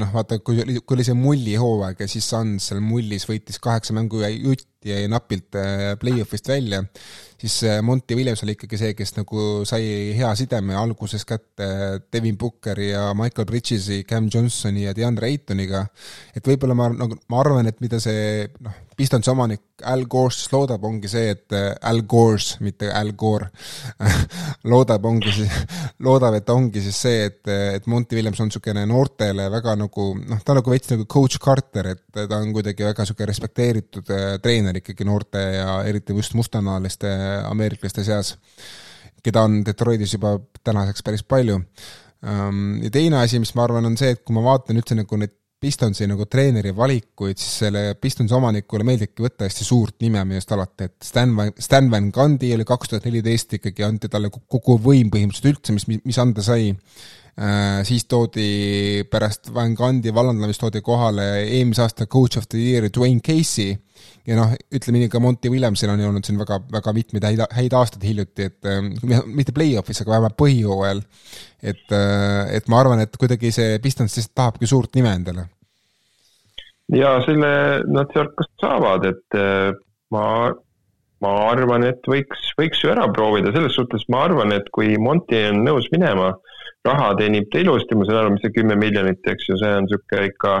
A: noh, vaata, kui kui oli see mulli hooaeg ja siis Suns seal mullis võitis kaheksa mängu ja jutti jäi napilt äh, play-off'ist välja siis äh, Monty Williams oli ikkagi see, kes nagu sai hea sideme alguses kätte Devin Bookeri ja Michael Bridges'i, Cam Johnsoni ja DeAndre Aytoniga. et võib-olla ma nagu, ma arvan, et mida see noh, Pistonsi omanik Al Gore siis loodab, ongi see, et äh, Al Gores, mitte Al Gore loodab, ongi siis, loodab, et ongi siis see, et, et Monty Williams on niisugune noortele väga nagu noh, ta nagu veits nagu coach Carter, et ta on kuidagi väga niisugune respekteeritud äh, treener ikkagi noorte ja eriti just mustanahaliste ameeriklaste seas, keda on Detroitis juba tänaseks päris palju. Ähm, ja teine asi, mis ma arvan, on see, et kui ma vaatan üldse nagu neid Pistonsi nagu treeneri valikuid, siis selle Pistonsi omanikule meeldibki võtta hästi suurt nime minu arust alati, et Stan Van, Stan Van Gundy oli kaks tuhat neliteist ikkagi, anti talle kogu võim põhimõtteliselt üldse, mis, mis anda sai. Siis toodi pärast Van Gundy vallandamist toodi kohale eelmise aasta coach of the year Dwayne Casey ja noh, ütleme nii, ka Monty Williamsil on ju olnud siin väga, väga mitmeid häid, häid aastaid hiljuti, et äh, mitte play-off'is, aga vähemalt põhijooajal. et, äh, et ma arvan, et kuidagi see Pistons lihtsalt tahabki suurt nime endale.
B: ja selle nad sealt ka saavad, et äh, ma, ma arvan, et võiks, võiks ju ära proovida, selles suhtes ma arvan, et kui Monty on nõus minema, raha teenib ta ilusti, ma saan aru, mis see kümme miljonit, eks ju, see on niisugune ikka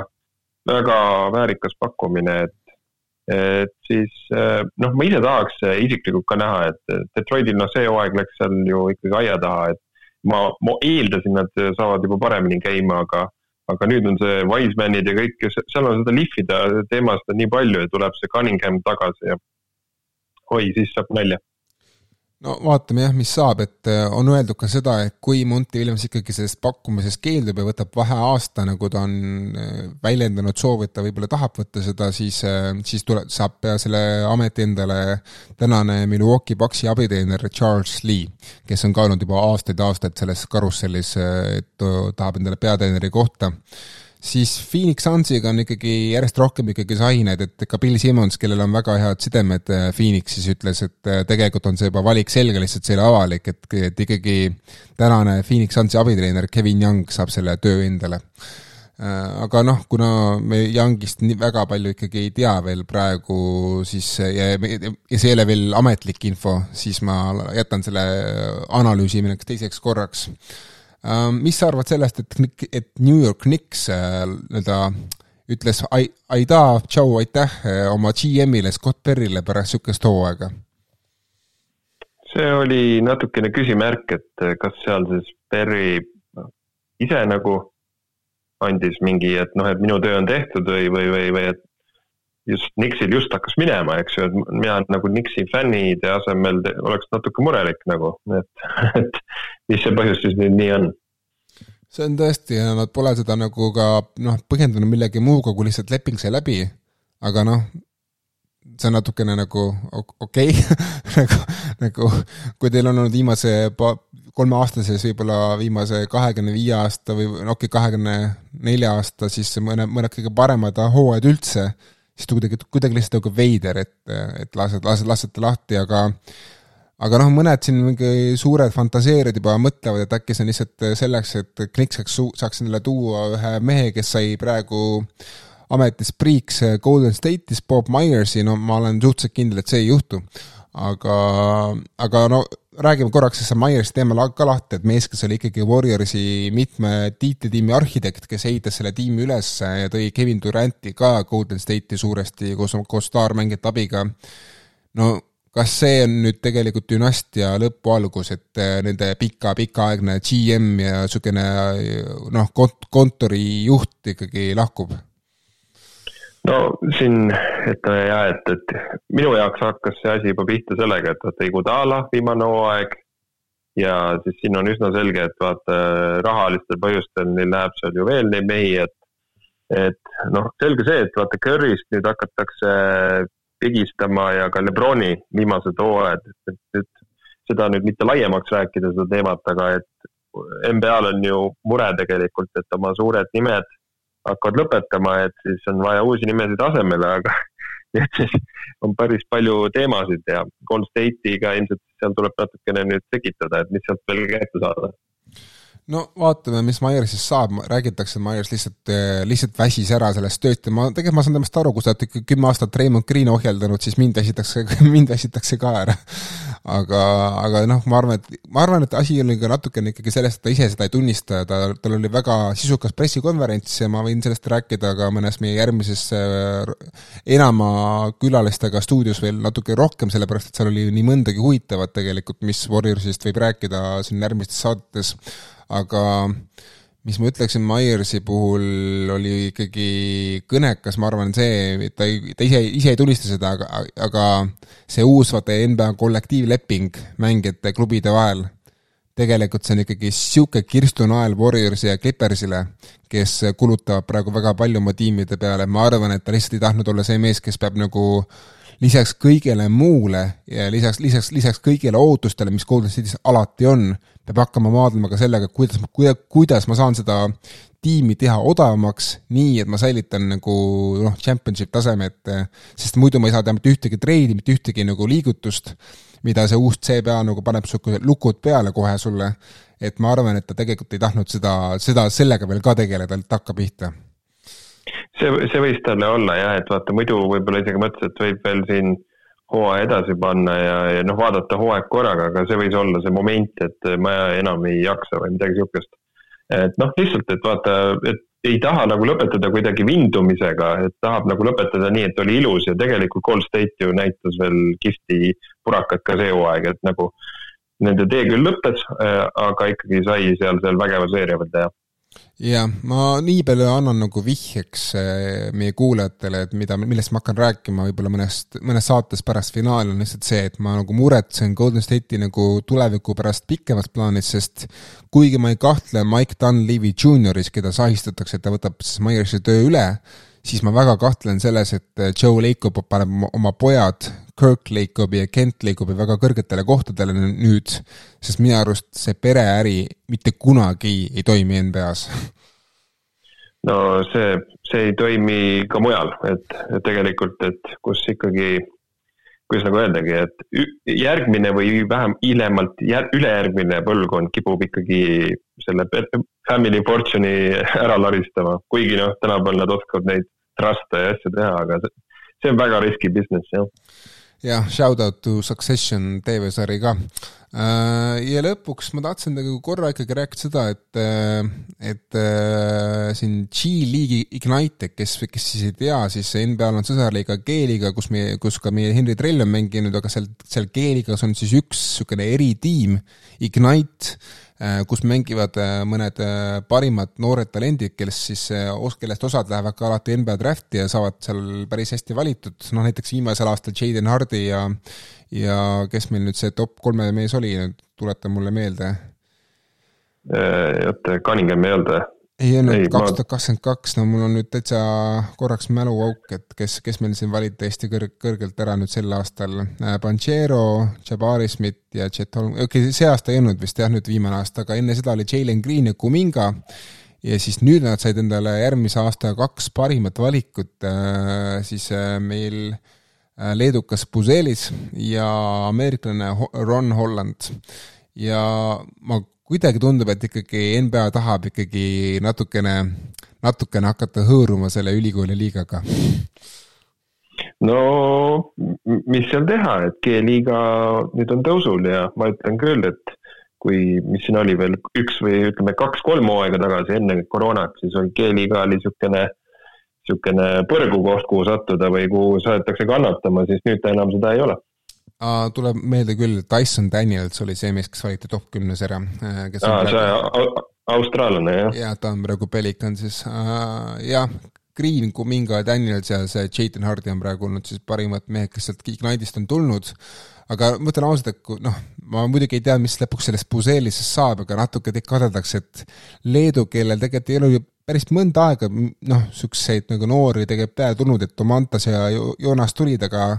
B: väga väärikas pakkumine, et et siis eh, noh, ma ise tahaks eh, isiklikult ka näha, et Detroitil noh, see hooaeg läks seal ju ikkagi aia taha, et ma, ma eeldasin, nad saavad juba paremini käima, aga aga nüüd on see Wisemanid ja kõik, seal on seda lihvida teemast on nii palju ja tuleb see Cunningham tagasi ja oi, siis saab nalja
A: no vaatame jah, mis saab, et äh, on öeldud ka seda, et kui Monty Williams ikkagi sellest pakkumisest keeldub ja võtab vaheaasta, nagu ta on äh, väljendanud soovi, et ta võib-olla tahab võtta seda, siis, äh, siis tuleb, saab selle ameti endale tänane Milwaukee Bucksi abiteener Charles Lee, kes on ka olnud juba aastaid-aastaid selles karussellis, et tahab endale peatreeneri kohta siis Phoenix Sunsiga on ikkagi järjest rohkem ikkagi sained, et ka Bill Simmons, kellel on väga head sidemed äh, Phoenixis, ütles, et äh, tegelikult on see juba valik selge, lihtsalt see ei ole avalik, et, et ikkagi tänane Phoenix Sunsi abitreener Kevin Young saab selle töö endale. Äh, aga noh, kuna me Youngist nii väga palju ikkagi ei tea veel praegu, siis ja, ja see ei ole veel ametlik info, siis ma jätan selle analüüsimine teiseks korraks mis sa arvad sellest, et, et New York Knicks äh, nii-öelda ütles ai-, aitäh, tšau, aitäh äh, oma GM-ile Scott Perrile pärast niisugust hooaega?
B: see oli natukene küsimärk, et äh, kas seal siis Perry ise nagu andis mingi, et noh, et minu töö on tehtud või, või, või, või et just Nixil just hakkas minema, eks ju, et mina nagu Nixi fännide asemel oleks natuke murelik nagu, et, et mis see põhjus siis nüüd nii on?
A: see on tõesti, nad pole seda nagu ka noh, põhjendanud millegi muuga, kui lihtsalt leping sai läbi, aga noh, see on natukene nagu okei okay. nagu, nagu kui teil on olnud viimase kolmeaastases, võib-olla viimase kahekümne viie aasta või okei okay,, kahekümne nelja aasta, siis mõne, mõned kõige paremad hooajad üldse, siis ta kuidagi, kuidagi lihtsalt nagu veider, et, et lased, lased, lasete lahti, aga aga noh, mõned siin mingi suured fantaseerijad juba mõtlevad, et äkki see on lihtsalt selleks, et Knicks saaks, saaks endale tuua ühe mehe, kes sai praegu ametis priiks Golden State'is, Bob Myersi, no ma olen suhteliselt kindel, et see ei juhtu. aga, aga no räägime korraks siis Myersi teema ka lahti, et mees, kes oli ikkagi Warriorsi mitme tiitlitiimi arhitekt, kes ehitas selle tiimi üles ja tõi Kevin Duranti ka Golden State'i suuresti koos, koos staarmängijate abiga. no kas see on nüüd tegelikult dünastia lõpu algus, et äh, nende pika, pikaaegne GM ja niisugune noh, kont-, kontorijuht ikkagi lahkub?
B: No siin ütleme jah, et, et minu jaoks hakkas see asi juba pihta sellega, et vaata Igudala viimane hooaeg. Ja siis siin on üsna selge, et vaata rahalistel põhjustel neil läheb seal ju veel neid mehi, et et noh, selge see, et vaata Curry'st nüüd hakatakse pigistama ja ka Lebroni viimased hooajad, et nüüd seda nüüd mitte laiemaks rääkida, seda teemat, aga et NBA-l on ju mure tegelikult, et oma suured nimed hakkavad lõpetama, et siis on vaja uusi nimesid asemele, aga et siis on päris palju teemasid ja Golden State'iga ilmselt seal tuleb natukene nüüd tekitada, et mis sealt veel kätte saada
A: no vaatame, mis Myersist saab, räägitakse, et Myers lihtsalt, eh, lihtsalt väsis ära sellest tööst ja ma, tegelikult ma saan temast aru, kui sa oled ikka kümme aastat Raymond Green'i ohjeldanud, siis mind väsitakse, mind väsitakse ka ära. aga, aga noh, ma arvan, et, ma arvan, et asi oli ka natukene ikkagi sellest, et ta ise seda ei tunnista, ta, tal oli väga sisukas pressikonverents ja ma võin sellest rääkida ka mõnes meie järgmises eh, enama külalistega stuudios veel natuke rohkem, sellepärast et seal oli nii mõndagi huvitavat tegelikult, mis Warriorsist võib rääkida siin järgmistes saadetes aga mis ma ütleksin Myersi puhul oli ikkagi kõnekas, ma arvan, see, ta ei, ta ise, ise ei tulista seda, aga, aga see uus, vaata, NBA kollektiivleping mängijate klubide vahel, tegelikult see on ikkagi niisugune kirstunael Warriorsi ja Clippersile, kes kulutavad praegu väga palju oma tiimide peale, ma arvan, et ta lihtsalt ei tahtnud olla see mees, kes peab nagu lisaks kõigele muule ja lisaks, lisaks, lisaks kõigile ootustele, mis Golden State'is alati on, peab hakkama maadlema ka sellega, kuidas, kuidas, kuidas ma saan seda tiimi teha odavamaks, nii et ma säilitan nagu noh, championship tasemet, sest muidu ma ei saa teha mitte ühtegi treidi, mitte ühtegi nagu liigutust, mida see uus CBA nagu paneb sihuke lukud peale kohe sulle, et ma arvan, et ta tegelikult ei tahtnud seda, seda, sellega veel ka tegeleda, et hakka pihta
B: see, see võis talle olla jah, et vaata muidu võib-olla isegi mõtles, et võib veel siin hooaja edasi panna ja, ja noh, vaadata hooaeg korraga, aga see võis olla see moment, et ma enam ei jaksa või midagi niisugust. et noh, lihtsalt, et vaata, et ei taha nagu lõpetada kuidagi vindumisega, et tahab nagu lõpetada nii, et oli ilus ja tegelikult Gold State ju näitas veel kihvti purakat ka see hooaeg, et nagu nende tee küll lõppes, äh, aga ikkagi sai seal, seal vägeva seeria veel teha
A: jah, ma nii palju annan nagu vihjeks eh, meie kuulajatele, et mida, millest ma hakkan rääkima võib-olla mõnest, mõnes saates pärast finaali, on lihtsalt see, et ma nagu muretsen Golden State'i nagu tuleviku pärast pikemas plaanis, sest kuigi ma ei kahtle Mike Dunleavy Junioris, keda sahistatakse, et ta võtab siis Myersi töö üle, siis ma väga kahtlen selles, et Joe Lacob paneb oma pojad Kirk Lacobi ja Kent Lacobi väga kõrgetele kohtadele nüüd, sest minu arust see pereäri mitte kunagi ei toimi NBA-s.
B: no see, see ei toimi ka mujal, et tegelikult, et kus ikkagi, kuidas nagu öeldagi, et järgmine või vähem hiljemalt jär, ülejärgmine põlvkond kipub ikkagi selle family fortune'i ära laristama, kuigi noh, tänapäeval nad oskavad neid truste ja asju teha, aga see, see on väga riski business, jah
A: jah, shout out to Succession TV-sari ka. Äh, ja lõpuks ma tahtsin nagu korra ikkagi rääkida seda, et, äh, et äh, siin G-League'i Ignite, kes, kes siis ei tea, siis NBA-l on sõsarliiga G-liiga, kus meie, kus ka meie Henry Trell on mänginud, aga seal, seal G-liigas on siis üks niisugune eritiim, Ignite kus mängivad äh, mõned äh, parimad noored talendid, kes siis, kellest osad lähevad ka alati NBA drafti ja saavad seal päris hästi valitud, noh näiteks viimasel aastal Jaden Hardy ja ja kes meil nüüd see top kolme mees oli, tuleta mulle meelde
B: oota, Cunningham ei olnud või?
A: Ei olnud kaks tuhat kakskümmend kaks, no mul on nüüd täitsa korraks mäluauk, et kes, kes meil siin valiti hästi kõrg-, kõrgelt ära nüüd sel aastal. Panchero, Jabari Smith ja Chet Holm, okei okay,, see aasta ei olnud vist jah, nüüd viimane aasta, aga enne seda oli Jalen Green ja Kuminga. ja siis nüüd nad said endale järgmise aasta kaks parimat valikut, äh, siis äh, meil äh, leedukas Puzelis ja ameeriklane Ron Holland. ja ma kuidagi tundub, et ikkagi NBA tahab ikkagi natukene, natukene hakata hõõruma selle ülikooli liigaga.
B: no mis seal teha, et G-liiga nüüd on tõusul ja ma ütlen küll, et kui, mis siin oli veel üks või ütleme, kaks-kolm hooaega tagasi enne koroonat, siis oli G-liiga oli niisugune, niisugune põrgukoht, kuhu sattuda või kuhu saadetakse kannatama, siis nüüd ta enam seda ei ole
A: tuleb meelde küll, Tyson Daniels oli see mees, kes valiti top kümnes ära.
B: Äh, aa, see praegu... austraallane, jah?
A: jah, ta on praegu Pelicansis jah, Green, Kuminga, Daniels ja see Jayden Hardy on praegu olnud siis parimad mehed, kes sealt Ignite'ist on tulnud, aga ma ütlen ausalt, et kui noh, ma muidugi ei tea, mis lõpuks sellest Puzelisest saab, aga natuke teid kadeldakse, et Leedu, kellel tegelikult ei ole ju päris mõnda aega noh, niisuguseid nagu noori tegelikult peale tulnud, et Tomantas ja Joonas tulid, aga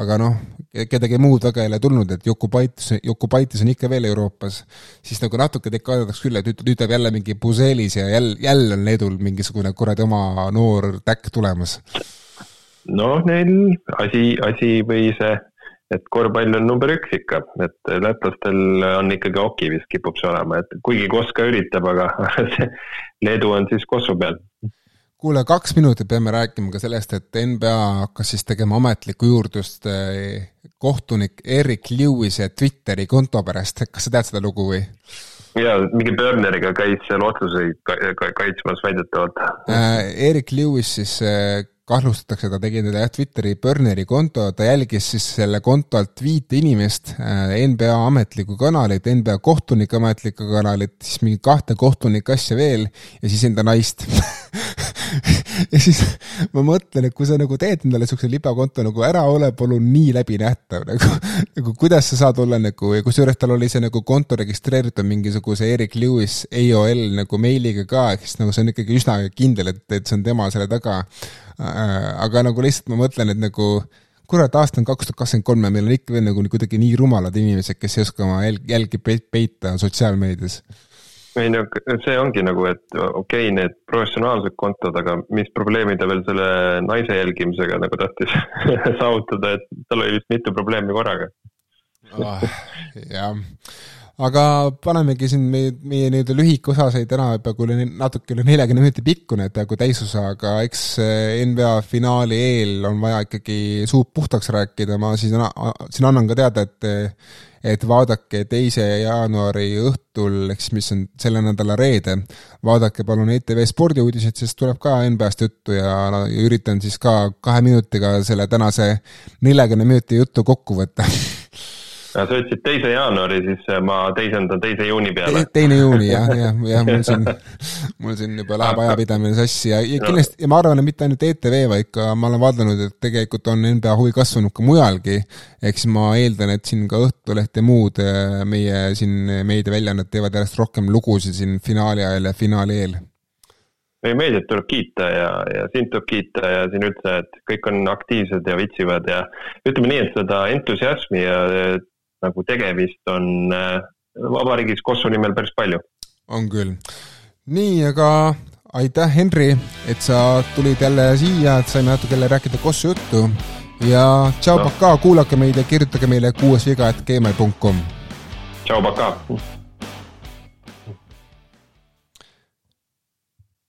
A: aga noh, kedagi muud väga ei ole tulnud, et Jokubaitis, Jokubaitis on ikka veel Euroopas, siis nagu natuke teid kaadaks küll, et nüüd, nüüd tuleb jälle mingi Buzelis ja jälle, jälle on Leedul mingisugune kuradi oma noor täkk tulemas.
B: noh, neil asi, asi või see, et korvpall on number üks ikka, et lätlastel on ikkagi oki vist kipub see olema, et kuigi Koska üritab, aga Leedu on siis Kossu peal
A: kuule, kaks minutit peame rääkima ka sellest, et NBA hakkas siis tegema ametlikku juurdlust eh, kohtunik Erik Lewise Twitteri konto pärast, kas sa tead seda lugu või?
B: jaa, mingi Burneriga käis seal otsuseid kaitsmas väidetavalt
A: äh,. Erik Lewis siis äh, kahtlustatakse, ta tegi endale jah Twitteri burneri konto, ta jälgis siis selle konto alt viite inimest, NBA ametlikku kanalit, NBA kohtunike ametlikku kanalit, siis mingi kahte kohtunike asja veel ja siis enda naist ja siis ma mõtlen, et kui sa nagu teed endale siukse libakonto nagu ära ole palun nii läbinähtav nagu, nagu kuidas sa saad olla nagu ja kusjuures tal oli see nagu konto registreeritud mingisuguse Erik Lewis AOL nagu meiliga ka, ehk siis nagu see on ikkagi üsna kindel, et, et see on tema selle taga. Äh, aga nagu lihtsalt ma mõtlen, et nagu kurat, aasta on kaks tuhat kakskümmend kolm ja meil on ikka veel nagu kuidagi nii rumalad inimesed, kes ei oska oma jälgi peita sotsiaalmeedias
B: ei no see ongi nagu, et okei okay,, need professionaalsed kontod, aga mis probleemi ta veel selle naise jälgimisega nagu tahtis saavutada, et tal oli vist mitu probleemi korraga
A: oh,. jah, aga panemegi siin meie, meie nii-öelda lühike osa sai täna peaaegu üle natuke üle neljakümne minuti pikkune, peaaegu täisosa, aga eks NBA finaali eel on vaja ikkagi suud puhtaks rääkida, ma siis, siin annan ka teada, et et vaadake teise jaanuari õhtul, ehk siis mis on selle nädala reede, vaadake palun ETV spordiuudiseid, sest tuleb ka NBA-st juttu ja, ja üritan siis ka kahe minutiga selle tänase neljakümne minuti jutu kokku võtta
B: sa ütlesid teise jaanuari, siis äh, ma teisendan teise juuni peale
A: Te,. teine juuni jah, jah, jah, mul siin, mul siin juba läheb ajapidamine sassi ja, ja kindlasti ja ma arvan, et mitte ainult ETV, vaid ka ma olen vaadanud, et tegelikult on NBA huvi kasvanud ka mujalgi. ehk siis ma eeldan, et siin ka Õhtuleht ja muud äh, meie siin meediaväljaanded teevad järjest rohkem lugusid siin finaali ajal ja finaali eel
B: meie meediat tuleb kiita ja, ja sind tuleb kiita ja siin üldse, et kõik on aktiivsed ja vitsivad ja ütleme nii, et seda entusiasmi ja nagu tegemist on äh, vabariigis Kosovo nimel päris palju.
A: on küll. nii, aga aitäh, Henri, et sa tulid jälle siia, et saime natuke jälle rääkida Kosovo juttu ja tšau no., pakaa, kuulake meid ja kirjutage meile kuues viga, et gmail.com.
B: tšau, pakaa.